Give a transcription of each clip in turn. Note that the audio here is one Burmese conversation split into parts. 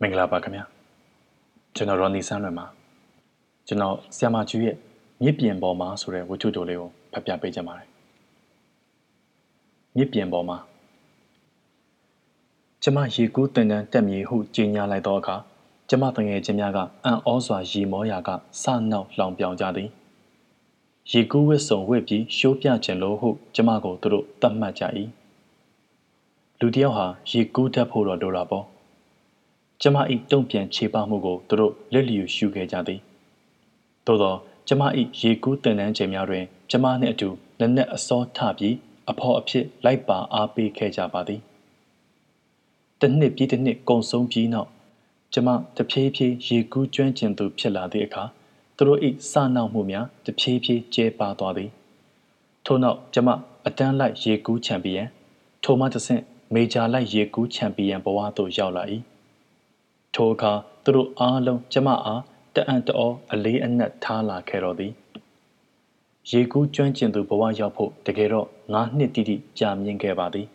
မင်္ဂလာပါခင်ဗျာကျွန်တော်ရော်နီဆန်းလွင်ပါကျွန်တော်ဆီယမာကျူရဲ့မြစ်ပြင်ပေါ်မှာဆိုတဲ့ဝတ္ထုတိုလေးကိုဖတ်ပြပေးကြပါမယ်မြစ်ပြင်ပေါ်မှာကျမရေကူးတင်တန်းတက်မြေဟုကြေညာလိုက်သောအခါကျမတငယ်ချင်းများကအံ့ဩစွာရီမောရာကစနောက်လောင်ပြောင်ကြသည်ရေကူးဝစ်စုံဝစ်ပြီးရှိုးပြခြင်းလို့ဟုကျမကိုသူတို့တတ်မှတ်ကြ၏လူတယောက်ဟာရေကူးတတ်ဖို့တော့လိုတာပေါ့ ကျမ၏တုံ့ပြန်ခြေပမှုကိုသူတို့လက်လျူရှုခဲ့ကြသည်သို့သောကျမ၏ရေကူးတင်တန်းချိန်များတွင် ကျမနှင့်အတူနက်နက်အစောထပြီးအဖော်အဖြစ်လိုက်ပါအားပေးခဲ့ကြပါသည်တစ်နှစ်ပြီးတစ်နှစ်ကုံဆုံးပြီးနောက်ကျမတဖြည်းဖြည်းရေကူးကျွမ်းကျင်သူဖြစ်လာသည့်အခါသူတို့၏စနောက်မှုများတဖြည်းဖြည်းကျဲပါသွားသည်ထို့နောက်ကျမအတန်းလိုက်ရေကူးချန်ပီယံထိုမှတစ်ဆင့်မေဂျာလိုက်ရေကူးချန်ပီယံဘဝသို့ရောက်လာ၏ ထိုအခါသူတို့အားလုံးကျမအားတအံ့တောအလေးအနက်ထားလာခဲ့တော်သည်ရေကူးကျွမ်းကျင်သူဘဝရောက်ဖို့တကယ်တော့ငါးနှစ်တိတိကြာမြင့်ခဲ့ပါသည်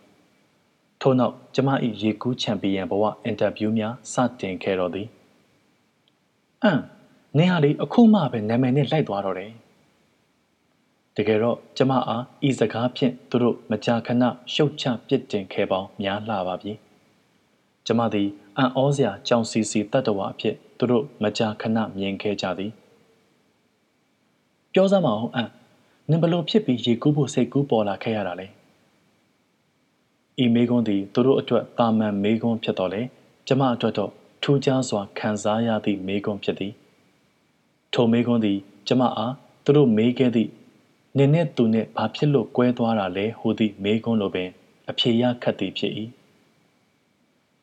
ထို့နောက်ကျမ၏ရေကူးချန်ပီယံဘဝအင်တာဗျူးများစတင်ခဲ့တော်သည်အမ်နင်ဟာလေအခုမှပဲနာမည်နဲ့လိုက်သွားတော့တယ်တကယ်တော့ကျမအားဤစကားဖြင့်သူတို့မကြာခဏရှုတ်ချပစ်တင်ခဲ့ပေါင်းများလှပါပြီကျမသည် အံ့ဩစရာကြောင်စီစီတတ္တဝါအဖြစ်သူတို့မကြာခဏမြင်ခဲ့ကြသည်ပြောစမ်းမအောင်အံ့နင်ဘလို့ဖြစ်ပြီးရေကူးဖို့စိတ်ကူးပေါ်လာခဲ့ရတာလဲဤမေကွန်းသည်သူတို့အတွက်တာမန်မေကွန်းဖြစ်တော်လေကျမအတွက်တော့ထူးခြားစွာခံစားရသည့်မေကွန်းဖြစ်သည်ထိုမေကွန်းသည် ကျမအားသူတို့မေးခဲ့သည့်နင်နဲ့သူနဲ့ဘာဖြစ်လို့ကွဲသွားတာလဲဟူသည့်မေကွန်းလိုပင် အဖြေရခတ်သည်ဖြစ်၏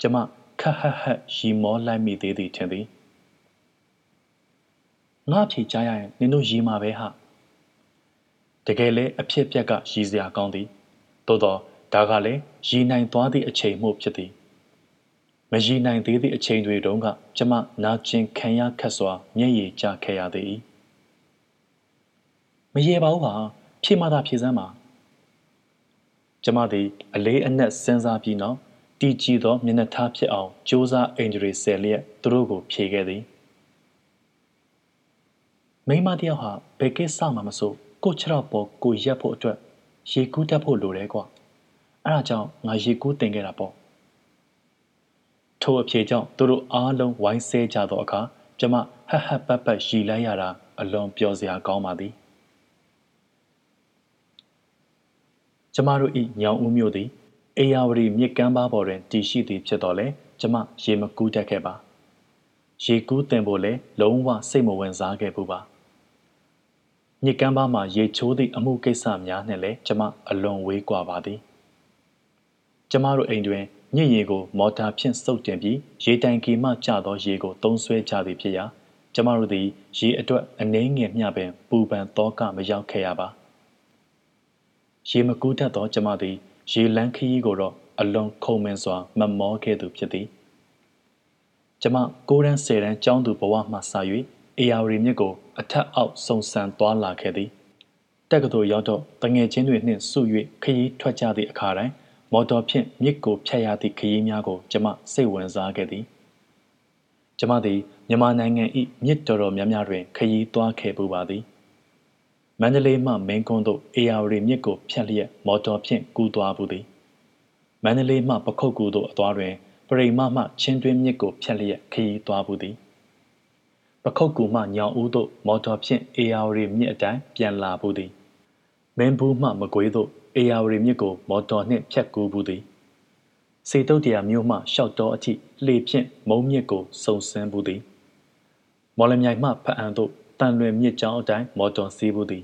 ကျမ ခက်ဟက်ဟက်ရီမောလိုက်မိသေးသည်ထင်သည်ငါဖြေချရရင်နင်တို့ရီမှာပဲဟာတကယ်လဲအဖြစ်ပြက်ကရီစရာကောင်းသည်သို့တော့ဒါကလည်းရီနိုင်သွားသည့်အချိန်မှုဖြစ်သည်မရီနိုင်သေးသည့်အချိန်တွေတုန်းကကျမနာကျင်ခံရခက်စွာမျက်ရည်ကျခဲ့ရသည်မရေပါဘူးပါဖြေမှသာဖြေစမ်းပါကျမသည်အလေးအနက်စဉ်းစားပြီးနောက် တည်ကြည်သောမျက်နှာထားဖြစ်အောင်ကြိုးစားအင်ဂျရီဆယ်လျက်သူတို့ကိုဖြေခဲ့သည်မိမတယောက်ဟာဘယ်ကိစ္စမှမဆိုကိုချတော့ပေါ်ကိုရက်ဖို့အတွက်ရေကူးတတ်ဖို့လိုတယ်ကွာအဲဒါကြောင့်ငါရေကူးတင်ခဲ့တာပေါ့ထိုအဖြေကြောင့်သူတို့အားလုံးဝိုင်းဆဲကြသောအခါကျမဟဟပတ်ပတ်ရီလိုက်ရတာအလွန်ပျော်စရာကောင်းပါသည်ကျမတို့ဤညောင်ဦးမျိုးသည် အေယာဝတီမြစ်ကမ်းပါးပေါ်တွင်တည်ရှိသည်ဖြစ်တော်လဲကျမရေမကူးတတ်ခဲ့ပါရေကူးတင်ဖို့လဲလုံးဝစိတ်မဝင်စားခဲ့ဘူးပါမြစ်ကမ်းပါးမှာရေချိုးသည့်အမှုကိစ္စများနှင့်လည်းကျမအလွန်ဝေးကွာပါသည်ကျမတို့အိမ်တွင်ညစ်ရေကိုမော်တာဖြင့်စုပ်တင်ပြီးရေတိုင်ကီမှကျသောရေကိုသုံးဆွဲကြသည်ဖြစ်ရာကျမတို့သည်ရေအတွက်အနှဲငယ်မျှပင်ပူပန်သောကမရောက်ခဲ့ရပါရေမကူးတတ်သောကျမသည် ရေလန်းခရီးကိုတော့အလွန်ခုံမင်စွာမမောခဲ့သူဖြစ်သည်ကျမကိုရန်ဆယ်တန်းကျောင်းသူဘဝမှစ၍အေယာဝတီမြစ်ကိုအထက်အောက်စုံစမ်းသွားလာခဲ့သည်တက္ကသိုလ်ရောက်တော့တငယ်ချင်းတွေနှင့်စု၍ခရီးထွက်ကြသည့်အခါတိုင်းမော်တော်ဖြင့်မြစ်ကိုဖြတ်ရသည့်ခရီးများကိုကျမစိတ်ဝင်စားခဲ့သည်ကျမသည်မြန်မာနိုင်ငံ၏မြစ်တော်တော်များများတွင်ခရီးသွားခဲ့ပူပါသည် မန္တလေးမှမင်းကွန်းသို့အေယာဝတီမြစ်ကိုဖြတ်လျက်မော်တော်ဖြင့်ကူးသွားဘူးသည်မန္တလေးမှပခုတ်ကူသို့အသွားတွင်ပရိမမှချင်းတွင်းမြစ်ကိုဖြတ်လျက်ခရီးသွားဘူးသည်ပခုတ်ကူမှညောင်ဦးသို့မော်တော်ဖြင့်အေယာဝတီမြစ်အတိုင်းပြန်လာဘူးသည်မင်းဘူးမှမကွေးသို့အေယာဝတီမြစ်ကိုမော်တော်နှင့်ဖြတ်ကူးဘူးသည်စေတုတ်တရာမြို့မှရှောက်တော်အထိလှေဖြင့်မုံမြစ်ကိုစုံစမ်းဘူးသည်မော်လမြိုင်မှဖအံသို့တန်လွင်မြစ်ကြောင်းအတိုင်းမော်တော်စီးဘူးသည်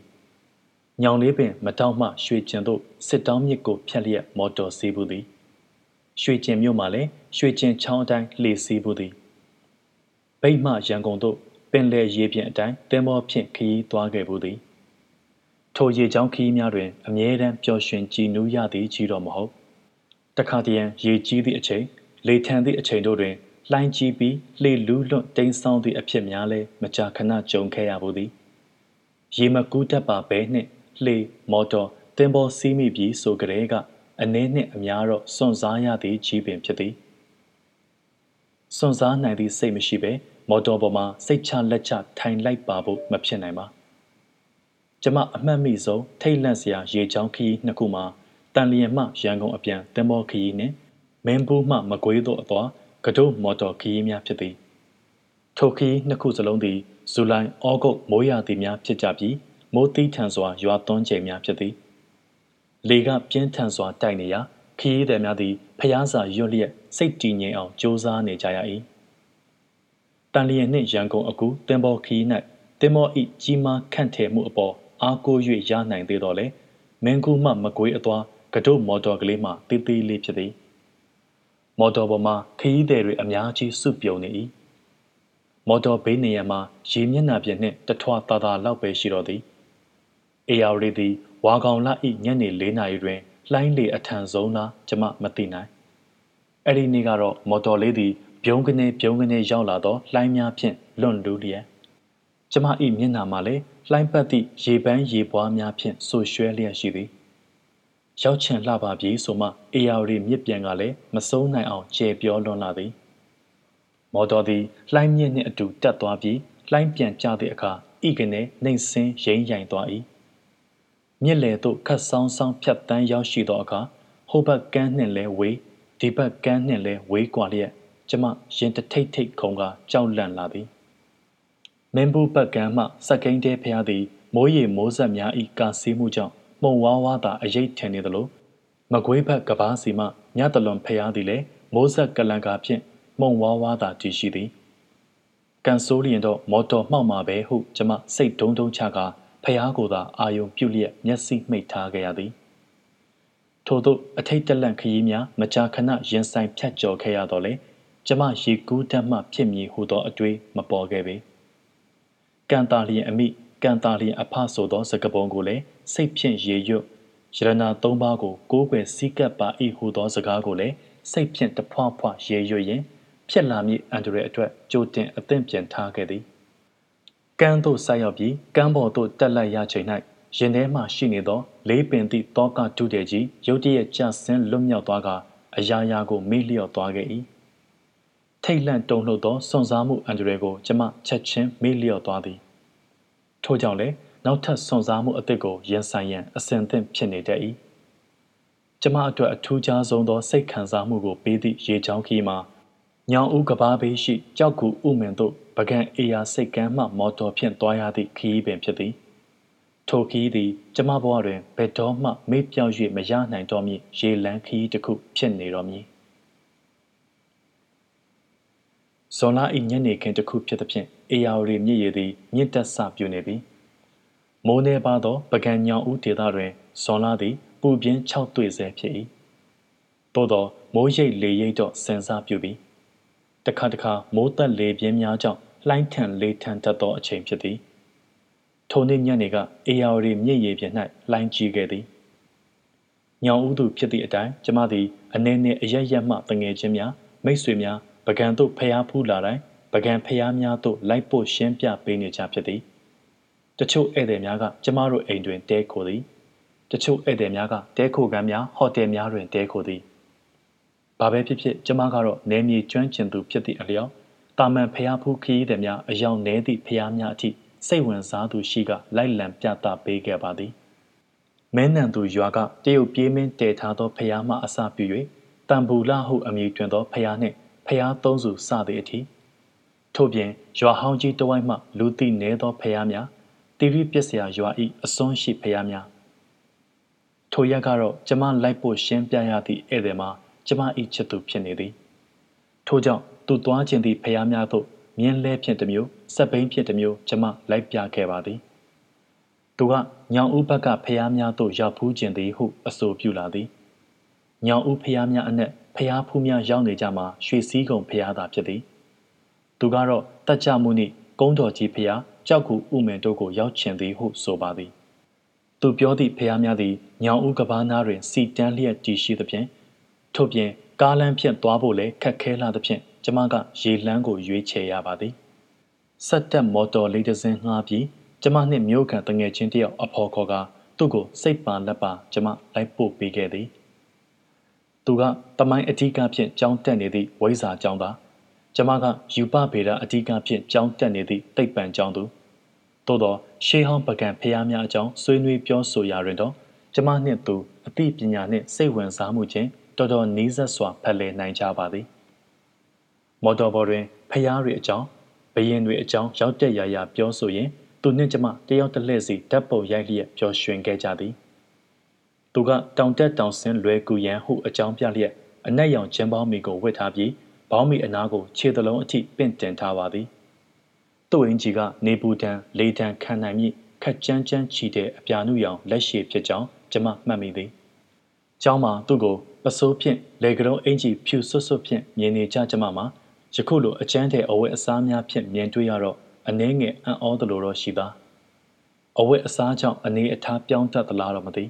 ညောင်လေးပင်မတောက်မှရွှေကျင်သို့စစ်တောင်းမြစ်ကိုဖြတ်လျက်မော်တော်စီးဘူးသည်ရွှေကျင်မြို့မှလည်းရွှေကျင်ချောင်းအတိုင်းလှေစီးဘူးသည်ဗိတ်မှရန်ကုန်သို့ပင်လယ်ရေပြင်အတိုင်းသင်္ဘောဖြင့်ခရီးသွားခဲ့ဘူးသည်ထိုရေချောင်းခရီးများတွင်အမြဲတမ်းပျော်ရွှင်ကြည်နူးရသည်ကြီးတော့မဟုတ်တခါတရံရေကြီးသည့်အချိန်လေထန်သည့်အချိန်တို့တွင်လှိုင်းကြီးပြီးလှေလူးလွတ်တိမ်ဆောင်းသည့်အဖြစ်များလဲမကြာခဏကြုံခဲ့ရဘူးသည်ရေမကူးတတ်ပါဘဲနှင့် လှေမော်တော်တင်ပေါ်စီးမိပြီးဆိုကြတဲ့ကအနည်းနှင့်အများတော့စွန့်စားရသည်ကြီးပင်ဖြစ်သည်စွန့်စားနိုင်သည့်စိတ်မရှိပဲမော်တော်ပေါ်မှာစိတ်ချလက်ချထိုင်လိုက်ပါဖို့မဖြစ်နိုင်ပါကျမအမှတ်မိဆုံးထိတ်လန့်စရာရေချောင်းခရီးနှစ်ခုမှာတန်လျင်မှရန်ကုန်အပြန်တင်မောခရီးနှင့်မင်းဘူးမှမကွေးသို့အသွားကဒုမော်တော်ခရီးများဖြစ်သည်ထိုခရီးနှစ်ခုစလုံးသည်ဇူလိုင်ဩဂုတ်မိုးရာသီများဖြစ်ကြပြီး မိုးသီးထန်စွာရွာသွန်းချိန်များဖြစ်သည်လေကပြင်းထန်စွာတိုက်နေရာခရီးသည်များသည်ဖျားစာရွတ်လျက်စိတ်တည်ငြိမ်အောင်ကြိုးစားနေကြရ၏တန်လျင်နှင့်ရန်ကုန်အကူတင်ပေါ်ခရီး၌တင်မောဤကြီးမားခန့်ထည်မှုအပေါ်အားကိုး၍ရနိုင်သေးတော့လေမင်းကူမှမကွေးအသွားကဒုတ်မော်တော်ကလေးမှတေးသေးလေးဖြစ်သည်မော်တော်ပေါ်မှာခရီးသည်တွေအများကြီးစုပြုံနေ၏မော်တော်ဘေးနေရမှာရေမျက်နှာပြင်နှင့်တထွာသာသာလောက်ပဲရှိတော့သည် အေယာရီသည်ဝါကောင်လဤညနေ၄နာရီတွင်လှိုင်းလေအထံဆုံးလားကျမမသိနိုင်အဲ့ဒီနေ့ကတော့မော်တော်လေးသည်ပြုံးကနေပြုံးကနေရောက်လာတော့လှိုင်းများဖြင့်လွန်လူလျက်ကျမဤမျက်နှာမှာလည်းလှိုင်းပတ်သည့်ရေပန်းရေပွားများဖြင့်ဆူရွှဲလျက်ရှိသည်ရောက်ချင်လှပါပြီဆိုမှအေယာရီမြစ်ပြန်ကလည်းမစိုးနိုင်အောင်ကျေပြောလွန်လာသည်မော်တော်သည်လှိုင်းမြင့်နှင့်အတူတက်သွားပြီးလှိုင်းပြန်ကျသည့်အခါဤကနေနှိမ်ဆင်းရိမ့်ရိုင်သွား၏ မြစ်လေသို့ခတ်ဆောင်းဆောင်းဖြတ်တန်းရောက်ရှိသောအခါဟိုဘက်ကမ်းနှင့်လဲဝေးဒီဘက်ကမ်းနှင့်လဲဝေးကွာလျက်ကျမရင်တထိတ်ထိတ်ခုံကကြောက်လန့်လာပြီမင်းဘူးဘက်ကမ်းမှစက်ကိန်းတဲဖျားသည်မိုးရေမိုးဆက်များဤကာစီးမှုကြောင့်မှုံဝါးဝါသာအရိတ်ထင်နေသလိုမကွေးဘက်ကပားစီမှညတလွန်ဖျားသည်လဲမိုးဆက်ကလန်ကာဖြင့်မှုံဝါးဝါသာတည်ရှိသည်ကန်ဆိုးလျင်တော့မော်တော်မှောက်မှာပဲဟုကျမစိတ်ဒုံဒုံချကာ ဖျားကိုသာအာယုံပြုတ်လျက်မျက်စိမှိတ်ထားခဲ့ရသည်ထို့သောအထိတ်တလန့်ခရီးများမကြာခဏရင်ဆိုင်ဖြတ်ကျော်ခဲ့ရတော့လေကျမရေကူးတတ်မှဖြစ်မည်ဟုသောအတွေးမပေါ်ခဲ့ပေကန်တာလျင်အမိကန်တာလျင်အဖဆိုသောစကပုံကိုလည်းစိတ်ဖြင့်ရေရွတ်ရတနာသုံးပါးကိုကိုးကွယ်စည်းကပ်ပါ၏ဟုသောစကားကိုလည်းစိတ်ဖြင့်တဖွာဖွာရေရွတ်ရင်ဖြစ်လာမည့်အန္တရာယ်အတွက်ကြိုတင်အသင့်ပြန်ထားခဲ့သည် ကမ်းသို့ဆိုက်ရောက်ပြီးကမ်းပေါ်သို့တက်လိုက်ရချိန်၌ရင်ထဲမှရှိနေသော လေးပင်သည့်တောကဒုတေကြီးရုတ်တရက်ကျဆင်းလွတ်မြောက်သွားကအရာရာကိုမေ့လျော့သွားခဲ့၏ထိတ်လန့်တုန်လှုပ်သောစွန့်စားမှုအန္တရာယ်ကိုကျမချက်ချင်းမေ့လျော့သွားသည်ထို့ကြောင့်လည်းနောက်ထပ်စွန့်စားမှုအသစ်ကိုရင်ဆိုင်ရန်အစဉ်သင့်ဖြစ်နေတတ်၏ကျမအတွက်အထူးခြားဆုံးသောစိတ်ခံစားမှုကိုပေးသည့်ရေချောင်းခီးမှာ ညောင်ဦးကဘာဘေးရှိကြောက်ကူဥမင်တို့ပကံအေယာစိတ်ကမ်းမှမော်တော်ဖြင့်သွားရသည့်ခီးပင်ဖြစ်သည်ထိုခီးသည်ကျမဘဝတွင်ဘယ်တော့မှမေ့ပြောင်း၍မရနိုင်တော့မည်ရေလန်းခီးတစ်ခုဖြစ်နေတော်မည်ဇွန်လ၏ညနေခင်းတစ်ခုဖြစ်သဖြင့်အေယာဝတီမြစ်ရည်သည်မြင့်တက်ဆပြူနေပြီမိုးနေပါသောပကံညောင်ဦးဒေသတွင်ဇွန်လသည်ပူပြင်း၆တွေ့ဆဲဖြစ်၏သို့သောမိုးရိပ်လေရိပ်တော့စင်စားပြူပြီး တခါတခါမိုးသက်လေပြင်းများကြောင့်လှိုင်းထန်လေထန်တတ်သောအချိန်ဖြစ်သည်ထိုနေ့ညနေကအေယာဝတီမြစ်ရေပြင်၌လှိုင်းကြီးခဲ့သည်ညောင်ဦးသူဖြစ်သည့်အတိုင်းကျမသည်အနေနဲ့အရရက်မှတငယ်ချင်းများမိတ်ဆွေများပကံတို့ဖျားဖူးလာတိုင်းပကံဖျားများတို့လိုက်ပို့ရှင်းပြပေးနေကြဖြစ်သည်တချို့ဧည့်သည်များကကျမတို့အိမ်တွင်တဲခိုသည်တချို့ဧည့်သည်များကတဲခိုကမ်းများဟိုတယ်များတွင်တဲခိုသည် ဘာပဲဖြစ်ဖြစ်ကျမကတော့နေမြေကျွမ်းကျင်သူဖြစ်သည့်အလျောက်တာမန်ဖျားဖူးခရီးသည်များအယောင်နဲသည့်ဖျားများအထိစိတ်ဝင်စားသူရှိကလိုက်လံပြသပေးခဲ့ပါသည်မင်းနံသူရွာကတရုတ်ပြေးမင်းတည်ထားသောဖျားမှအစပြု၍တံပူလာဟုအမည်တွင်သောဖျားနှင့်ဖျားသုံးစုစသည့်အထိထို့ပြင်ရွာဟောင်းကြီးတဝိုက်မှလူသိနေသောဖျားများတိရိပစ္စယရွာဤအစွန်းရှိဖျားများထိုရက်ကတော့ကျမလိုက်ဖို့ရှင်းပြရသည့်ဧည့်သည်မှာ ကျမဤချစ်သူဖြစ်နေသည်ထို့ကြောင့်သူသွားခြင်းသည့်ဖျားများသို့မြင်းလဲဖြင့်တစ်မျိုးစက်ဘိန်းဖြင့်တစ်မျိုးကျမလိုက်ပြခဲ့ပါသည်သူကညောင်ဦးဘက်ကဖျားများသို့ရောက်ဖူးခြင်းသည်ဟုအဆိုပြုလာသည်ညောင်ဦးဖျားများအနက်ဖျားဖူးများရောက်နေကြမှာရွှေစည်းကုံဖျားသာဖြစ်သည်သူကတော့တတ်ကြမှုနှင့်ကုန်းတော်ကြီးဖျားကြောက်ကူဥမင်တို့ကိုရောက်ချင်သည်ဟုဆိုပါသည်သူပြောသည့်ဖျားများသည်ညောင်ဦးကဘာနာတွင်စီတန်းလျက်တည်ရှိသဖြင့် ထို့ပြင်ကားလမ်းဖြင့်သွားဖို့လည်းခက်ခဲလာသဖြင့်ကျမကရေလန်းကိုရွေးချယ်ရပါသည်ဆက်တက်မော်တော်လေးတစ်စင်းငှားပြီးကျမနှင့်မြို့ကန်တငယ်ချင်းတယောက်အဖော်ခေါ်ကသူ့ကိုစိတ်ပါလက်ပါကျမလိုက်ပို့ပေးခဲ့သည်သူကတမိုင်းအထီးကဖြင့်ကြောင်းတက်နေသည့်ဝိဇာကျောင်းသားကျမကယူပဗေဒအဓိကဖြင့်ကြောင်းတက်နေသည့်တိတ်ပံကျောင်းသူသို့သောရှေးဟောင်းပကံဖျားများအကြောင်းဆွေးနွေးပြောဆိုရာတွင်တော့ကျမနှင့်သူအသိပညာနှင့်စိတ်ဝင်စားမှုချင်း တော်တော်နီးစပ်စွာဖက်လည်နိုင်ကြပါသည်မော်တော်ဘော်တွင်ဖျားတွေအကြောင်းဘရင်တွေအကြောင်းရောက်တက်ရာရာပြောဆိုရင်သူနှင့်ကျမတယောက်တစ်လှည့်စီဓာတ်ပုံရိုက်လျက်ပျော်ရွှင်ခဲ့ကြသည်သူကတောင်တက်တောင်ဆင်းလွယ်ကူရန်ဟုအကြောင်းပြလျက်အနက်ရောင်ကျင်းပေါင်းမီကိုဝတ်ထားပြီးဘောင်းမီအနားကိုခြေသလုံးအထိပင့်တင်ထားပါသည်သူ့အင်ကြီးကနေပူတန်လေတန်ခံနိုင်မြင့်ခက်ကြမ်းကြမ်းချီတဲ့အပြာနုရောင်လက်ရှိဖြစ်ကြောင်းကျမမှတ်မိသည်။ကျောင်းမှာသူ့ကို ပစိုးဖြင့်လေကရုံးအင်ကြီးဖြူဆွတ်ဆွတ်ဖြင့်မြင်နေကြကျမမှာယခုလိုအကျန်းတဲ့အဝတ်အစားများဖြင့်မြင်တွေ့ရတော့အနှဲငယ်အံ့ဩသလိုတော့ရှိသား။အဝတ်အစားကြောင့်အနေအထားပြောင်းတတ်သလားတော့မသိ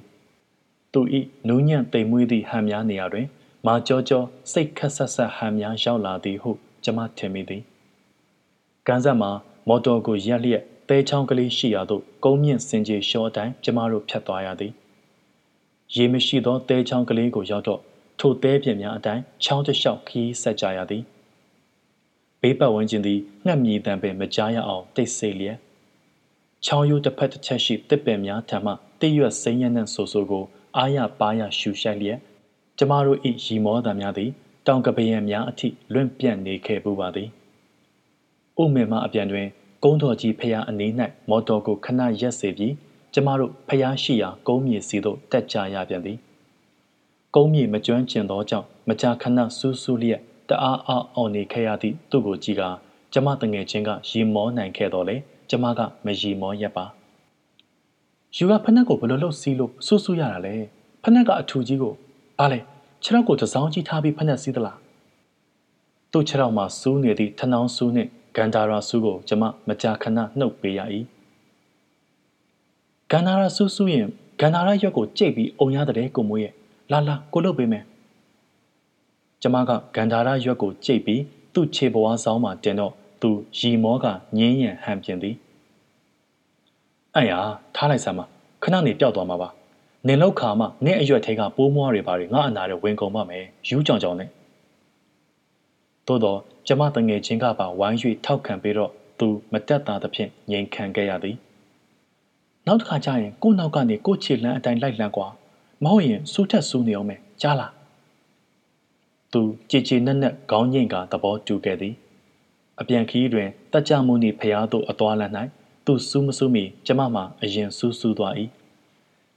။သူဤနူးညံ့တိမ်မွေးသည့်ဟန်များနေရာတွင် မာကြောကြောစိတ်ခက်ဆက်ဆက်ဟန်များရောက်လာသည်ဟုကျမထင်မိသည်။ကန်းဆက်မှာမော်တော်ကိုရက်လျက်တဲချောင်းကလေးရှိရာသို့ကုန်းမြင့်စင်ကြီးရှော့တိုင်းကျမတို့ဖြတ်သွားရသည် ရေမရှိသောတဲချောင်းကလေးကိုရောက်တော့ထိုတဲပြင်းများအတိုင်းချောင်းတစ်လျှောက်ခီးဆက်ကြရသည်ဘေးပတ်ဝန်းကျင်သည်ငှက်မြည်တံပင်မကြားရအောင်တိတ်ဆိတ်လျက်ချောင်းရိုးတစ်ဖက်တစ်ချက်ရှိတစ်ပင်များထံမှတိရွက်စိမ့်ရနှံ့ဆိုဆိုကိုအာရပါရရှူရှိုက်လျက်ကျမတို့ဤရီမောသားများသည်တောင်ကပယံများအထိလွင့်ပြန့်နေခဲ့ပူပါသည်။ဥမေမအပြန်တွင် ကုန်းတော်ကြီးဖျားအနီး၌မော်တော်ကိုခဏရက်စေပြီး ကျမတို့ဖျားရှိရာကုန်းမြေစီသို့တက်ကြရပြန်သည်ကုန်းမြေမကျွမ်းကျင်သောကြောင့်မကြာခဏစူးစူးလျက်တအားအားအောင်နေခဲ့ရသည့်သူ့ကိုကြည့်ကကျမတငယ်ချင်းကရီမောနိုင်ခဲ့တော့လေကျမကမရီမောရက်ပါယူကဖနက်ကိုဘယ်လိုလုပ်စီးလို့စူးစူးရတာလဲဖနက်ကအထူကြီးကိုဘာလဲခြေထောက်ကိုတစောင်းကြီးထားပြီးဖနက်စီးသလားသူ့ခြေထောက်မှာစူးနေသည့်ထနှောင်းစူးနှင့်ဂန္ဓာရာစုကိုကျမမကြာခဏနှုတ်ပေးရ၏ ဂန္ဓာရာစုစုရင်ဂန္ဓာရာရွက်ကိုကြိတ်ပြီးအုံရတဲ့ကိုမွေးရဲ့လာလာကိုလုပ်ပေးမယ်ကျမကဂန္ဓာရာရွက်ကိုကြိတ်ပြီးသူ့ခြေပွားဆောင်မှတင်တော့သူရီမောကငင်းရန်ဟန်ပြင်းသည်အဲ့ရထားလိုက်စမ်းပါခဏနေပျောက်သွားမှာပါနင်လောက်ခါမှနင့်အရွက်ထဲကပိုးမွားတွေပါတွေငါအနာတွေဝင်ကုန်ပါမယ်ယူးကြောင်ကြောင်နဲ့သို့တော့ကျမတငယ်ချင်းကပါဝိုင်း၍ထောက်ခံပြီးတော့သူမတက်တာသဖြင့်ငြိမ်ခံခဲ့ရသည် နောက်တစ်ခါကျရင်ကို့နောက်ကနေကို့ခြေလန်းအတိုင်းလိုက်လန်းကွာမဟုတ်ရင်စူးထက်စူးနေအောင်မယ်ကြားလားသူကြည်ကြည်နက်နက်ခေါင်းညိတ်ကသဘောတူခဲ့သည်အပြန်ခီးတွင်တက်ကြမှုနှင့်ဖျားသို့အသွားလန်း၌သူစူးမစူးမီကျမမှအရင်စူးစူးသွား၏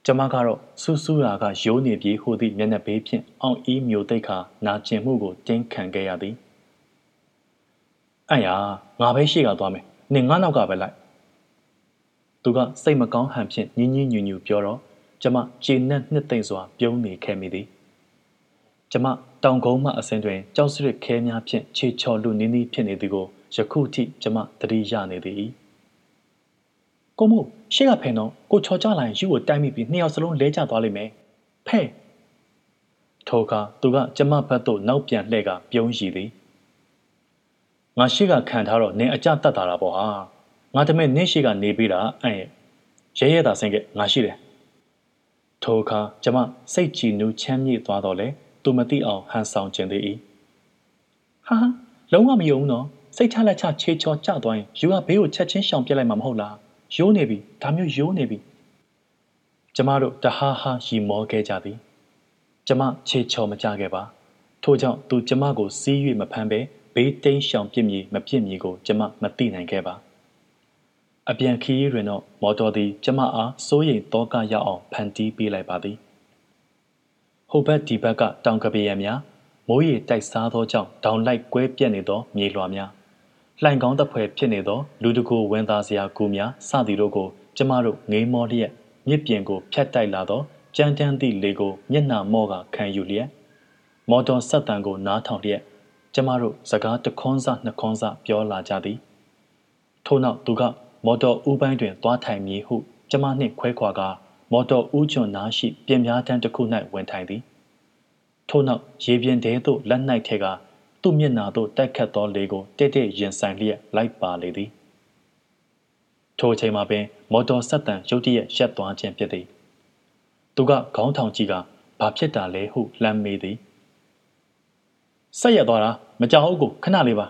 ကျမကတော့စူးစူးရာကရိုးနေပြေးဟိုသည့်မျက်နှာဘေးဖြင့်အောင်အီးမျိုးတိတ်ခါနာကျင်မှုကိုတင်းခံခဲ့ရသည်အဲ့ရငါပဲရှေ့ကသွားမယ်နင်ငါနောက်ကပဲလိုက် သူကစိတ်မကောင်းဟန်ဖြင့်ညင်းညင်းညူညူပြောတော့ကျမကျေနပ်နှစ်သိမ့်စွာပြုံးနေခဲ့မိသည်ကျမတောင်ကုန်းမှအစင်းတွင်ကြောက်စရစ်ခဲများဖြင့်ခြေချော်လူနင်းနည်းဖြစ်နေသည်ကိုယခုထိကျမသတိရနေသည်ကိုမို့ရှေ့ကဖင်တော့ကိုချော်ကြလာရင်ယူကိုတိုက်မိပြီးနှစ်ယောက်စလုံးလဲကျသွားလိမ့်မယ်ဖဲ့ထိုအခါသူကကျမဘက်သို့နောက်ပြန်လှည့်ကပြုံးရည်သည်ငါရှိကခံထားတော့နင်အကြတတ်တာတာပေါ့ဟာ ငါတမဲနင့်ရှိကနေပေးတာအဲ့ရဲရဲသာဆင်းကငါရှိတယ်ထိုအခါကျမစိတ်ကြည်နူးချမ်းမြေ့သွားတော့လေသူမသိအောင်ဟန်ဆောင်ခြင်းသေး၏ဟာဟာလုံးဝမယုံတော့စိတ်ချလက်ချခြေချော်ကျသွားရင်ယူကဘေးကိုချက်ချင်းရှောင်ပြစ်လိုက်မှာမဟုတ်လားရိုးနေပြီဒါမျိုးရိုးနေပြီကျမတို့တဟားဟားရီမောခဲ့ကြသည်ကျမခြေချော်မကြခဲ့ပါထို့ကြောင့်သူကျမကိုစီး၍မဖမ်းပဲဘေးတိမ်းရှောင်ပြစ်မည်မပြစ်မည်ကိုကျမမသိနိုင်ခဲ့ပါ အပြန်ခီးတွင်တော့မော်တော်သည်ကျမအားစိုးရိမ်တောကရောက်အောင်ဖန်တီးပေးလိုက်ပါသည်ဟိုဘက်ဒီဘက်ကတောင်ကပရံများမိုးရေတိုက်စားသောကြောင့်တောင်လိုက်ကွဲပြက်နေသောမြေလွှာများလှိုင်ကောင်းတစ်ဖွဲဖြစ်နေသောလူတကူဝင်သားစရာကူများစသည်တို့ကိုကျမတို့ငိမ်းမောလျက်မြစ်ပြင်ကိုဖြတ်တိုက်လာသောကြမ်းတမ်းသည့်လေကိုမျက်နှာမော့ကခံယူလျက်မော်တော်ဆက်တန်ကိုနားထောင်လျက်ကျမတို့စကားတခွန်းစနှစ်ခွန်းစပြောလာကြသည်ထို့နောက်သူက မော်တော်ဦးပိုင်းတွင်သွားထိုင်မည်ဟုကျမနှင့်ခွဲခွာကမော်တော်ဦးကျွန်းနားရှိပြင်များတန်းတစ်ခု၌ဝင်ထိုင်သည်ထို့နောက်ရေပြင်တဲသို့လက်၌ထဲကသူ့မျက်နာသို့တိုက်ခတ်သောလေကိုတဲ့တဲ့ရင်ဆိုင်လျက်လိုက်ပါလေသည်ထိုအချိန်မှာပင် မော်တော်ဆက်တန်ရုတ်တရက်ရက်သွားခြင်းဖြစ်သည်သူကခေါင်းထောင်ကြည့်ကဘာဖြစ်တာလဲဟုလှမ်းမေးသည်ဆက်ရက်သွားတာမကြောက်ဘူးကိုခဏလေးပါ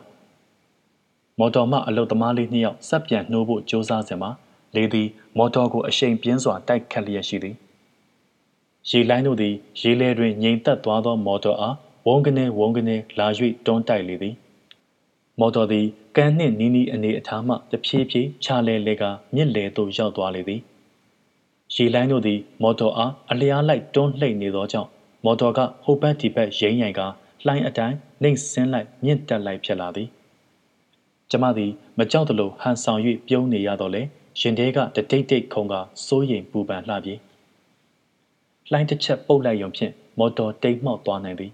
မော်တော်မှအလုတ်သမားလေးနှစ်ယောက်စက်ပြန်နှိုးဖို့ကြိုးစားစဉ်မှာလေသည်မော်တော်ကိုအရှိန်ပြင်းစွာတိုက်ခတ်လျက်ရှိသည်ရေလိုင်းတို့သည်ရေလဲတွင်ငြိမ်သက်သွားသော မော်တော်အားဝုန်းကနေဝုန်းကနေလာ၍တွန်းတိုက်လေသည်မော်တော်သည်ကမ်းနှင့်နီးနီးအနေအထားမှတဖြည်းဖြည်းခြာလဲလဲကမြစ်လေသို့ရောက်သွားလေသည်ရေလိုင်းတို့သည် မော်တော်အားအလျားလိုက်တွန်းလှိမ့်နေသောကြောင့်မော်တော်ကဟိုဘက်ဒီဘက်ရိမ့်ရိုင်ကလှိုင်းအတိုင်းနှိမ့်ဆင်းလိုက်မြင့်တက်လိုက်ဖြစ်လာသည် ကျမသည်မကြောက်သလိုဟန်ဆောင်၍ပြုံးနေရတော့လေရင်ထဲကတတိတ်တိတ်ခုံကစိုးရိမ်ပူပန်လှပြေလှိုင်းတစ်ချက်ပုတ်လိုက်ရုံဖြင့်မော်တော်တိတ်မှောက်သွားနိုင်သည်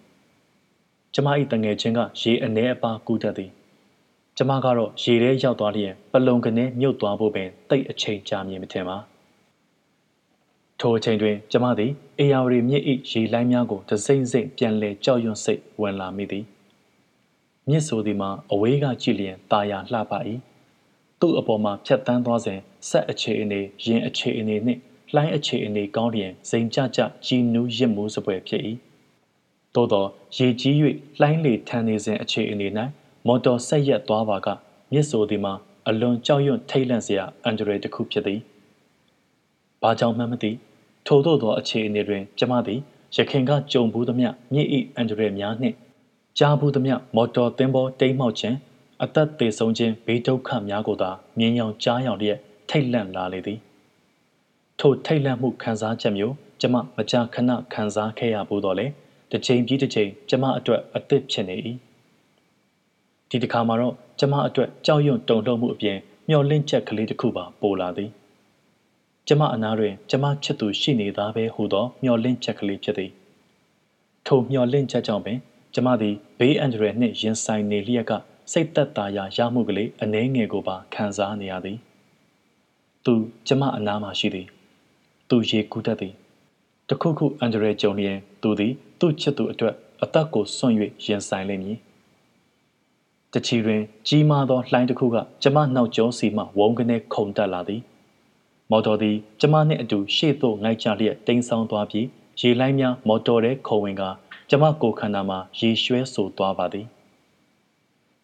ကျမ၏တငယ်ချင်းကရေအနှဲအပါကူးတတ်သည်ကျမကတော့ရေထဲရောက်သွားလျင်ပလုံကနေမြုပ်သွားဖို့ပင်တိတ်အချိန်ကြာမြင်မထင်ပါထိုအချိန်တွင်ကျမသည်အေယာဝတီမြစ်၏ရေလိုင်းများကိုတစိမ့်စိမ့်ပြန်လဲကြောက်ရွံ့စိတ်ဝင်လာမိသည် မြစ်ဆိုသည်မှာအဝေးကကြည့်လျင်ตาရလှပ၏သူ့အပေါ်မှာဖြတ်တန်းသွားစဉ်ဆက်အခြေအနေရင်အခြေအနေနှင့်လှိုင်းအခြေအနေကောင်းလျင်စိန်ကြကြကြီးနူးရစ်မှုစပွဲဖြစ်၏သို့သောရေကြီး၍လှိုင်းလေထန်နေစဉ်အခြေအနေ၌မော်တော်ဆက်ရက်သွားပါကမြစ်ဆိုသည်မှာအလွန်ကြောက်ရွံ့ထိတ်လန့်စရာအန်ဒရယ်တစ်ခုဖြစ်သည်။ဘာကြောင့်မှမသိထို့သောသောအခြေအနေတွင် ကျမသည်ရခင်ကကြုံဘူးသမျှမြစ်၏အန်ဒရယ်များနှင့် ကြားဘူးသမျှမော်တော်သင်္ဘောတိမ်းမှောက်ခြင်းအသက်သေဆုံးခြင်းဘေးဒုက္ခများကိုသာမြင်ရောင်ကြားရောင်လျက်ထိတ်လန့်လာလေသည်ထိုထိတ်လန့်မှုခံစားချက်မျိုးကျမမကြာခဏခံစားခဲ့ရဘူးတော့လေတစ်ချိန်ပြီးတစ်ချိန်ကျမအတွက်အသစ်ဖြစ်နေ၏ဒီတစ်ခါမှာတော့ကျမအတွက်ကြောက်ရွံ့တုန်လှုပ်မှုအပြင်မျောလင့်ချက်ကလေးတစ်ခုပါပိုလာသည်ကျမအနားတွင်ကျမချစ်သူရှိနေသားပဲဟူသောမျောလင့်ချက်ကလေးဖြစ်သည်ထိုမျောလင့်ချက်ကြောင့်ပင် ကျမသည်ဘေးအန္တရာယ်နှင့်ရင်ဆိုင်နေလျက်ကစိတ်သက်သာရာရမှုကလေးအနှဲငယ်ကိုပါခံစားနေရသည်သူကျမအနားမှာရှိသည်သူရေကူးတတ်သည်တခုခုအန္တရာယ်ကြုံလျင်သူသည်သူ့ချစ်သူအတွက်အသက်ကိုစွန့်၍ရင်ဆိုင်လိမ့်မည်တချီတွင် ကြီးမားသောလှိုင်းတစ်ခုကကျမနောက်ကျောစီမှဝုန်းကနေခုန်တက်လာသည်မော်တော်သည်ကျမနှင့်အတူရှေ့သို့ငိုက်ချလျက်တိမ်းဆောင်သွားပြီးရေလိုင်းများမော်တော်ထဲခုန်ဝင်က ကျမကိုခန္ဓာမှာရေရွှဲဆိုသွားပါသည်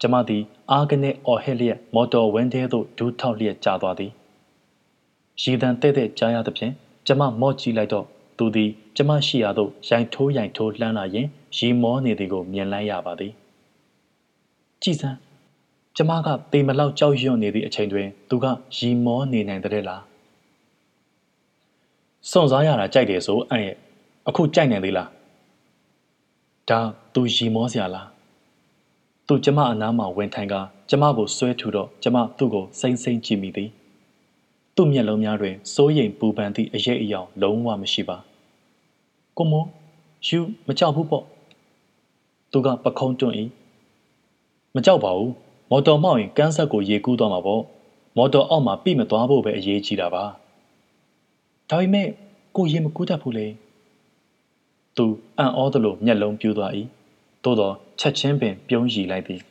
ကျမသည် အားကနေအော်ဟစ်လျက်မော်တော်ဝင်းထဲသို့ဒူးထောက်လျက်ကျသွားသည်ရေတံတဲ့တဲ့ကြားရသဖြင့်ကျမမော့ကြည့်လိုက်တော့သူသည် ကျမရှိရာသို့ရိုင်ထိုးရိုင်ထိုးလှမ်းလာရင်ရေမောနေသည်ကိုမြင်လိုက်ရပါသည်ကြည်စမ်းကျမကတေမလောက်ကြောက်ရွံ့နေသည့်အချိန်တွင် သူကရီမောနေနိုင်တဲ့လားစွန့်စားရတာကြိုက်တယ်ဆိုအံ့ရဲ့အခုကြိုက်နိုင်သေးလား ဒါသူရီမောစရာလားသူကျမအနားမှာဝင်ထိုင်ကကျမကိုဆွဲထူတော့ကျမသူ့ကိုစိမ့်စိမ့်ကြည့်မိသည်သူ့မျက်လုံးများတွင်စိုးရိမ်ပူပန်သည့်အရေးအယောင်လုံးဝမရှိပါကိုမောယူမကြောက်ဘူးပေါ့သူကပခုံးတွန့်၏မကြောက်ပါဘူးမော်တော်မောက်ရင်ကန်းဆက်ကိုရေကူးသွားမှာပေါ့မော်တော်အောက်မှာပြိမသွားဖို့ပဲအရေးကြီးတာပါဒါပေမဲ့ကိုရေမကူးတတ်ဘူးလေ သူအံ့ဩသလိုမျက်လုံးပြူးသွား၏သို့တော့ချက်ချင်းပင်ပြုံးရည်လိုက်သည်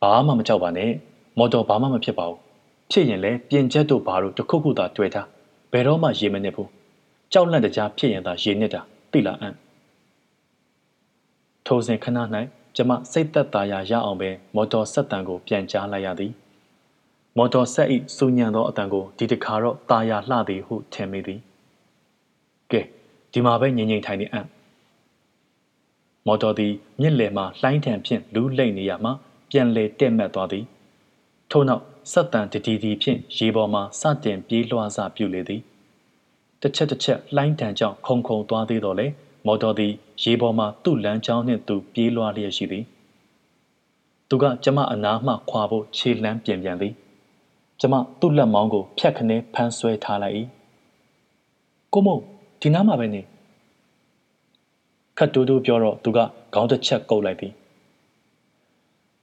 ဘာမှမကြောက်ပါနဲ့မော်တော်ဘာမှမဖြစ်ပါဘူးဖြစ်ရင်လည်းပြင်ချက်တို့ဘာတို့တခုခုသာတွေ့ထားဘယ်တော့မှရေမနစ်ဘူးကြောက်လန့်တကြားဖြစ်ရင်သာရေနစ်တာသိလားအံ့ထိုစဉ်ခဏ၌ကျမစိတ်သက်သာရာရအောင်ပဲမော်တော်ဆက်တံကိုပြန်ကြားလိုက်ရသည်မော်တော်ဆက်၏စူညံသောအတန်ကိုဒီတခါတော့ตาရလှသည်ဟုထင်မိသည်ကဲ ဒီမှာပဲငြိမ်ငြိမ်ထိုင်နေအံ့မော်တော်သည်မြစ်လယ်မှလှိုင်းထန်ဖြင့်လူးလိမ့်နေရမှပြန်လေတက်မှတ်သွားသည်ထို့နောက်ဆက်တန်တတီတီဖြင့်ရေပေါ်မှစတင်ပြေးလွှားစပြုလေသည်တစ်ချက်တစ်ချက်လှိုင်းတန်ကြောင့်ခုံခုံသွားသေးတော့လေမော်တော်သည်ရေပေါ်မှသူ့လမ်းကြောင်းနှင့်သူပြေးလွှားလျက်ရှိသည်သူကကျမအနားမှခွာဖို့ခြေလှမ်းပြင်ပြန်သည်ကျမသူ့လက်မောင်းကိုဖြတ်ခနဲဖမ်းဆွဲထားလိုက်၏ကိုမုံ ဒီနားမှာပဲနေခတ်တူတူပြောတော့သူကခေါင်းတစ်ချက်ကုပ်လိုက်သည်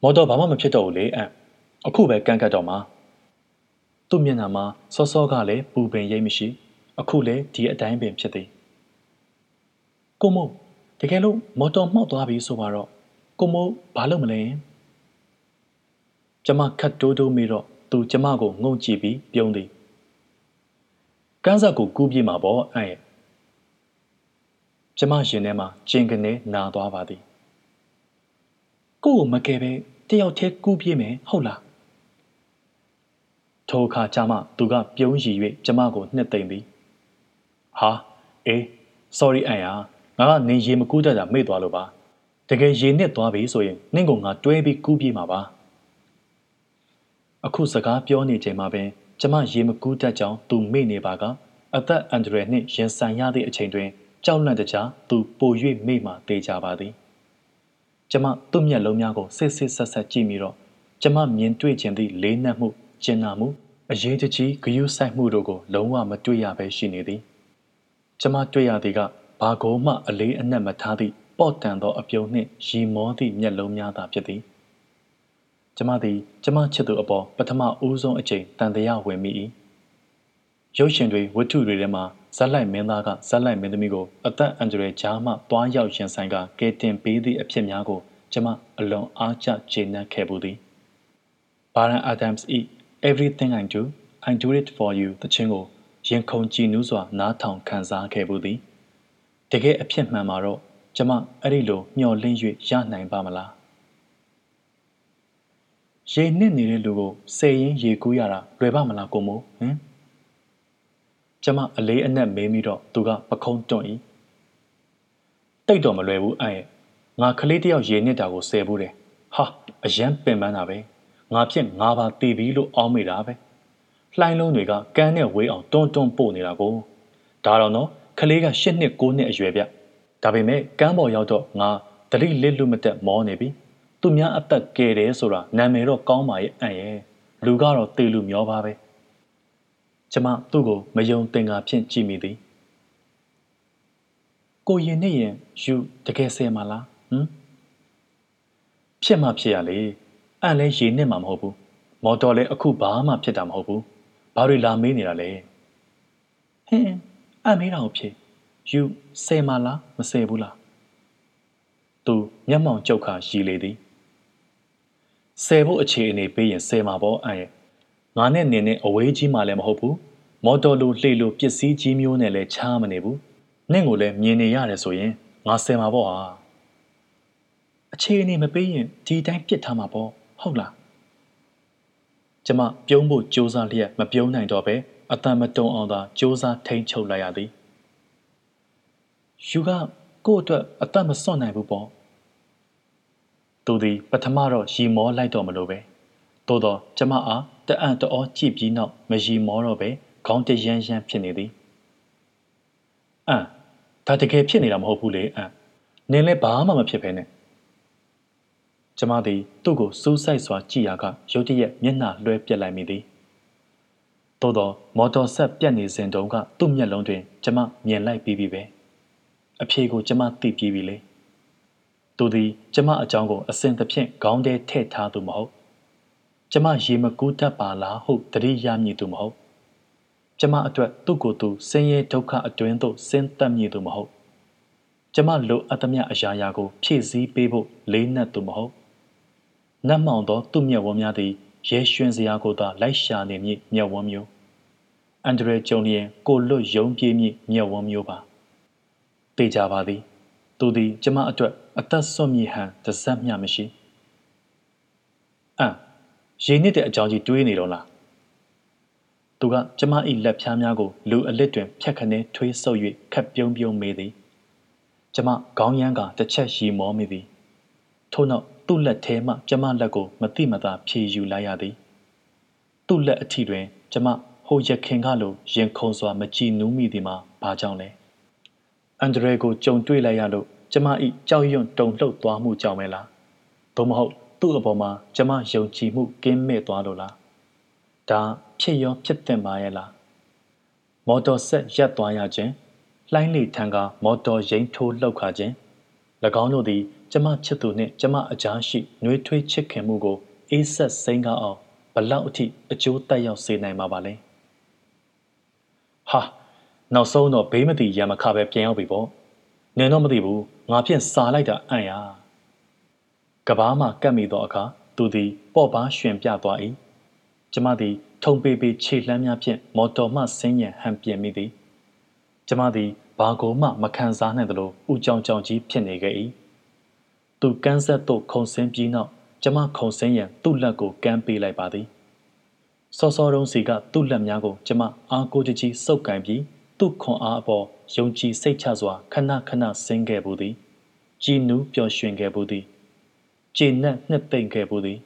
မော်တော်ဘာမှမဖြစ်တော့ဘူးလေအံ့အခုပဲကန့်ကတ်တော့မှာသူ့မျက်နှာမှာစောစောကလည်းပူပင်ရိပ်မရှိ အခုလည်းဒီအတိုင်းပင်ဖြစ်သည်ကိုမို့တကယ်လို့မော်တော်မှောက်သွားပြီဆိုတော့ကိုမို့ဘာလုပ်မလဲကျမခတ်တိုးတိုးမိတော့သူကျမကိုငုံကြည့်ပြီးပြုံးသည်ကန်းဆက်ကိုကူးပြေးမှာပေါ့အဲ့ရဲ့ ကျမရင်ထဲမှာကျင်ကနေနာသွားပါသည်ကို့ကိုမကယ်ပဲတယောက်တည်းကူးပြေးမယ်ဟုတ်လားထိုအခါကျမှသူကပြုံးရည်၍ကျမကိုနှစ်သိမ့်သည်ဟာအေး sorry အန်ယာငါကနေရေမကူးတတ်တာမေ့သွားလို့ပါတကယ်ရေနစ်သွားပြီဆိုရင်နင့်ကငါတွဲပြီးကူးပြေးမှာပါအခုစကားပြောနေချိန်မှာပင်ကျမရေမကူးတတ်ကြောင်းသူမေ့နေပါကအသက်အန္တရာယ်နှင့်ရင်ဆိုင်ရသည့်အချိန်တွင် ကြောက်လန့်တကြားသူပို၍မေ့မှတေချပါသည်ကျမသူ့မျက်လုံးများကိုစစ်စစ်ဆက်ဆက်ကြည့်မိတော့ကျမမြင်တွေ့ခြင်းသည့်လေးနက်မှုကျင်နာမှုအရေးတကြီးဂယုဆိုင်မှုတို့ကိုလုံးဝမတွေ့ရဘဲရှိနေသည်ကျမတွေ့ရသည်ကဘာကိုမှအလေးအနက်မထားသည့်ပေါ့တန်သောအပြုံးနှင့်ရီမောသည့်မျက်လုံးများသာဖြစ်သည်ကျမသည်ကျမချစ်သူအပေါ်ပထမဦးဆုံးအချိန်တန်တရားဝင်မိ၏ရုပ်ရှင်တွေဝတ္ထုတွေထဲမှာ ဇက်လိုက်မင်းသားကဇက်လိုက်မင်းသမီးကိုအသက်အန္တရာယ်ကြားမှတွားရောက်ရင်ဆိုင်ကကဲတင်ပေးသည့်အဖြစ်များကိုကျမအလွန်အားကျကျေနပ်ခဲ့ပူသည်ဘာရန်အာဒမ်စ်၏ Everything I do I do it for you တခြင်းကိုရင်ခုန်ကြည်နူးစွာနားထောင်ခံစားခဲ့ပူသည်တကယ်အဖြစ်မှန်မှာတော့ကျမအဲ့ဒီလိုမျှော်လင့်၍ရနိုင်ပါမလားရေနစ်နေတဲ့လူကိုဆယ်ရင်ရေကူးရတာလွယ်ပါမလားကိုမို့ဟင် ကျမအလေးအနက်မေးပြီးတော့သူကပခုံးတွန့်၏တိတ်တော့မလွယ်ဘူးအဲ့ရဲ့ငါကလေးတယောက်ရေနစ်တာကိုဆယ်ဘူးတယ်ဟာအရန်ပင်ပန်းတာပဲငါဖြစ်ငါပါတည်ပြီလို့အောင်းမိတာပဲလှိုင်းလုံးတွေကကန်းနဲ့ဝေးအောင်တွန်းတွန်းပို့နေတာကိုဒါတော့နော်ကလေးက၈နှစ်၉နှစ်အရွယ်ဗျဒါပေမဲ့ကန်းပေါ်ရောက်တော့ငါတတိလစ်လူမတက်မောနေပြီသူများအသက်ကယ်တယ်ဆိုတာနာမည်တော့ကောင်းပါရဲ့အံ့ရဲ့လူကတော့တေလူမျောပါပဲ ကျမသူ့ကိုမယုံသင်္ကာဖြင့်ကြည့်မိသည်ကိုရင်နဲ့ရင်ယူတကယ်ဆဲမလားဟမ်ဖြစ်မှဖြစ်ရလေအံ့လဲရေနဲ့မှမဟုတ်ဘူးမော်တော်လည်းအခုဘာမှဖြစ်တာမဟုတ်ဘူးဘာတွေလာမေးနေတာလဲဟင်းအံ့မေးတာကိုဖြစ်ယူဆဲမလားမဆဲဘူးလားသူမျက်မှောင်ကြုတ်ခါရှိလေသည်ဆယ်ဖို့အခြေအနေပေးရင်ဆယ်မှာပေါ့အံ့ရဲ့ ငါနဲ့နင်းနဲ့အဝေးကြီးမှလည်းမဟုတ်ဘူးမော်တော်လိုလှေလိုပစ္စည်းကြီးမျိုးနဲ့လည်းချားမနေဘူးနင့်ကိုလည်းမြင်နေရတယ်ဆိုရင်ငါဆယ်မှာပေါ့ဟာအခြေအနေမပေးရင်ဒီတိုင်းပြစ်ထားမှာပေါ့ဟုတ်လားကျမပြုံးဖို့စူးစမ်းလျက်မပြုံးနိုင်တော့ပဲအတန်မတုံအောင်သာစူးစမ်းထိန်ချုပ်လိုက်ရသည်ယူကကို့အတွက်အသက်မစွန့်နိုင်ဘူးပေါ့သူသည်ပထမတော့ရီမောလိုက်တော့မလို့ပဲသို့တော့ကျမအား တအံ့တောကြည့်ပြီးနောက်မရီမောတော့ပဲခေါင်းတရမ်းရမ်းဖြစ်နေသည်အမ်ဒါတကယ်ဖြစ်နေတာမဟုတ်ဘူးလေအမ်နင်းလည်းဘာမှမဖြစ်ဘဲနဲ့ကျမသည်သူ့ကိုစူးစိုက်စွာကြည့်ရာကရုတ်တရက်မျက်နှာလွှဲပြက်လိုက်မိသည်သို့တော့မော်တော်ဆက်ပြက်နေစဉ်တုန်းကသူ့မျက်လုံးတွင် ကျမမြင်လိုက်ပြီးပြီပဲအဖြေကိုကျမသိပြီးပြီလေသူသည် ကျမအကြောင်းကိုအစဉ်သဖြင့်ခေါင်းထဲထည့်ထားသူမဟုတ် ကျမရေမကူးတတ်ပါလားဟုတတိယမြည်သူမဟုတ်ကျမအတွက်သူ့ကိုယ်သူဆင်းရဲဒုက္ခအတွင်းသို့ဆင်းသက်မြည်သူမဟုတ်ကျမလိုအပ်သမျှအရာရာကိုဖြည့်ဆည်းပေးဖို့လေးနက်သူမဟုတ်နတ်မောင်သောသူ့မျက်ဝန်းများသည်ရဲရွှင်စရာကိုသာလိုက်ရှာနေမည်မျက်ဝန်းမျိုးအန်ဒရဲဂျုံလျင်ကိုလွတ်ယုံပြေးမည်မျက်ဝန်းမျိုးပါတေးကြပါသည်သူသည် ကျမအတွက်အသက်ဆွတ်မြည်ဟန်တစ်စက်မျှမရှိအမ် ရေနစ်တဲ့အကြောင်းကြီးတွေးနေတော့လားသူကကျမ၏လက်ဖြားများကိုလူအလစ်တွင်ဖြတ်ခနဲထွေးဆုပ်၍ခက်ပြုံးပြုံးမေးသည်ကျမခေါင်းရမ်းကတစ်ချက်ရီမောမိသည်ထို့နောက်သူ့လက်ထဲမှကျမလက်ကိုမတိမသာဖြေယူလိုက်ရသည်သူ့လက်အထီတွင် ကျမဟိုရခင်ကလိုရင်ခုန်စွာမကြည်နူးမိသည်မှာဘာကြောင့်လဲအန်ဒရဲကိုကြုံတွေ့လိုက်ရလို့ကျမ၏ကြောက်ရွံ့တုန်လှုပ်သွားမှုကြောင့်ပဲလားသို့မဟုတ် သူ့အပေါ်မှာကျမယုံကြည်မှုကင်းမဲ့သွားလို့လားဒါဖြစ်ရောဖြစ်တင်ပါရဲ့လားမော်တော်ဆက်ရပ်သွားရခြင်းလှိုင်းလေထံကမော်တော်ရိမ့်ထိုးလှုပ်ခါခြင်း၎င်းတို့သည်ကျမချစ်သူနှင့်ကျမအကြားရှိနှွေးထွေးချစ်ခင်မှုကိုအေးဆက်စိမ့်ကားအောင်ဘလောက်အထိအကျိုးတက်ရောက်စေနိုင်မှာပါလဲဟာနောက်ဆုံးတော့ဘေးမတိရံမခပဲပြန်ရောက်ပြီပေါ့နင်တော့မသိဘူးငါဖြင့်စာလိုက်တာအံ့ရ ကဘာမှကပ်မိသောအခါသူသည်ပေါ့ပါရွှင်ပြသွား၏ကျမသည် ထုံပေပေခြေလှမ်းများဖြင့်မော်တော်မှဆင်းရန်ဟန်ပြင်မိသည်ကျမသည်ဘာကိုမှမခံစားနိုင်သလိုဥကြောင်ကြောင်ကြီးဖြစ်နေခဲ့၏သူကန်းဆက်သို့ခုန်ဆင်းပြီးနောက်ကျမခုံစင်းရန်သူ့လက်ကိုကမ်းပေးလိုက်ပါသည်စောစောတုံးစီကသူ့လက်များကိုကျမအားကိုကြကြီးစုပ်ကန်ပြီးသူ့ခွန်အားအပေါ်ယုံကြည်စိတ်ချစွာခဏခဏဆင်းခဲ့ဘူးသည်ကြည်နူးပျော်ရွှင်ခဲ့ဘူးသည် ကျေနပ်နှစ်သိမ့်ခဲ့ဘူးသည်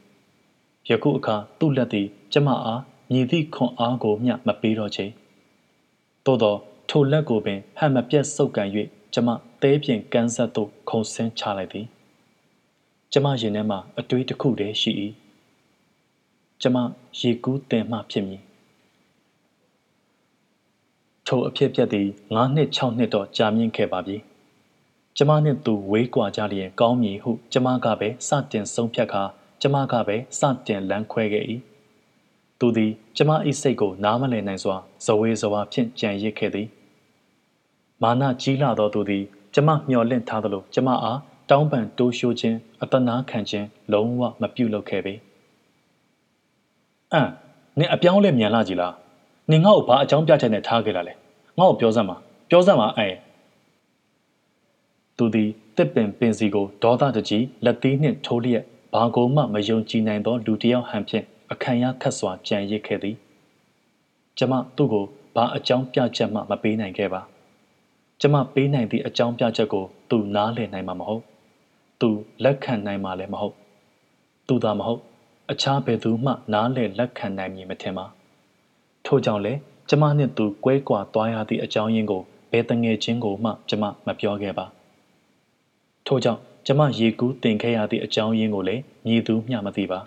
ယခုအခါသူ့လက်သည်ကျမအားမြည်သည့်ခွန်အားကိုမျှမပေးတော့ချေသို့သောထိုလက်ကိုပင်ဟန်မပြတ်စုပ်ကန်၍ကျမသဲပြင်ကန်းဆက်သို့ခုံဆင်းချလိုက်သည်ကျမရင်ထဲမှာအတွေးတစ်ခုတည်းရှိ၏ကျမရေကူးတင်မှဖြစ်မည်ထိုအဖြစ်ပြက်သည်9နှစ်6နှစ်တော့ကြာမြင့်ခဲ့ပါပြီ ကျမနှင့်သူဝေးကွာကြလျင်ကောင်းမည်ဟုကျမကပဲစတင်ဆုံးဖြတ်ခါကျမကပဲစတင်လမ်းခွဲခဲ့၏သူသည်ကျမ၏စိတ်ကိုနားမလည်နိုင်စွာဇဝေဇဝါဖြင့်ကြံရစ်ခဲ့သည်မာနကြီးလာသောသူသည်ကျမမျှော်လင့်ထားသလိုကျမအားတောင်းပန်တိုးရှိုးခြင်းအတနာခံခြင်းလုံးဝမပြုလုပ်ခဲ့ပေအမ်နင်အပြောင်းလဲမြန်လာကြည်လားနင်ငါ့ကိုဘာအကြောင်းပြချက်နဲ့ထားခဲ့တာလဲငါ့ကိုပြောစမ်းပါပြောစမ်းပါအဲ သူသည်တစ်ပင်ပင်စီကိုဒေါသတကြီးလက်သီးနှင့်ထိုးလျက်ဘာကိုမှမယုံကြည်နိုင်သောလူတစ်ယောက်ဟန်ဖြင့်အခမ်းရခတ်စွာကြံရစ်ခဲ့သည်ကျမသူ့ကိုဘာအကြောင်းပြချက်မှမပေးနိုင်ခဲ့ပါကျမပေးနိုင်သည့်အကြောင်းပြချက်ကိုသူနားလည်နိုင်မှာမဟုတ်သူလက်ခံနိုင်မှာလည်းမဟုတ်သူသာမဟုတ်အခြားဘယ်သူမှနားလည်လက်ခံနိုင်မည်မထင်ပါထို့ကြောင့်လည်းကျမနှင့်သူကွဲကွာသွားရသည့်အကြောင်းရင်းကိုဘယ်တငယ်ချင်းကိုမှကျမမပြောခဲ့ပါ ထို့ကြောင့်ကျမရေကူးတင်ခဲ့ရသည့်အကြောင်းရင်းကိုလည်းမြည်သူမျှမသိပါ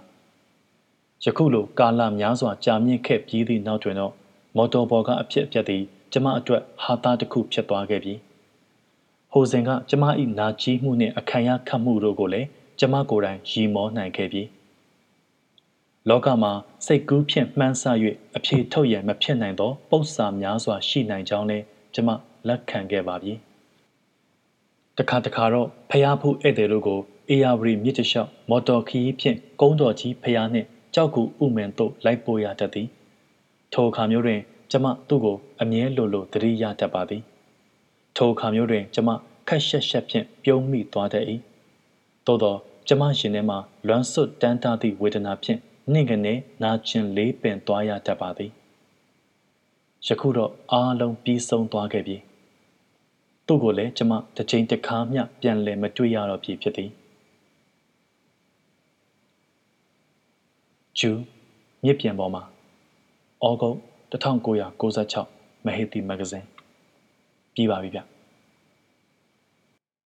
ယခုလိုကာလများစွာကြာမြင့်ခဲ့ပြီးသည့်နောက်တွင်တော့မော်တော်ဘော်ကအဖြစ်အပျက်သည်ကျမအတွက်ဟာသားတစ်ခုဖြစ်သွားခဲ့ပြီဟိုစဉ်ကကျမ၏နာကြီးမှုနှင့်အခံရခတ်မှုတို့ကိုလည်းကျမကိုယ်တိုင်ရီမောနိုင်ခဲ့ပြီလောကမှာစိတ်ကူးဖြင့်မှန်းဆ၍အဖြေထုတ်ရန်မဖြစ်နိုင်သော ပု္ပ္ပာများစွာရှိနိုင်ကြောင်းလည်းကျမလက်ခံခဲ့ပါပြီ တခါတခါတော့ဖျားဖူးဧည့်သည်တို့ကိုအေယာဝရီမြစ်တလျှောက်မော်တော်ခီးဖြင့်ကုန်းတော်ကြီးဖျားနှင့်ကြောက်ကူဥမင်တို့လိုက်ပို့ရတတ်သည်ထိုအခါမျိုးတွင် ကျမသူ့ကိုအမြဲလိုလိုသတိရတတ်ပါသည်ထိုအခါမျိုးတွင် ကျမခက်ရှက်ရှက်ဖြင့်ပြုံးမိသွားတတ်၏သို့သောကျမရှင်ထဲမှလွမ်းဆွတ်တန်းတာသည့်ဝေဒနာဖြင့်နှင့်ကနေနာကျင်လေးပင်သွားရတတ်ပါသည်ယခုတော့အားလုံးပြီးဆုံးသွားခဲ့ပြီ သူ့ကိုလည်းကျမတစ်ချိန်တစ်ခါမျှပြန်လည်မတွေ့ရတော့ပြီဖြစ်သည်ဂျူမြစ်ပြန်ပေါ်မှာဩဂုတ်1996မဟေတီမဂ္ဂဇင်းပြီးပါပြီဗျ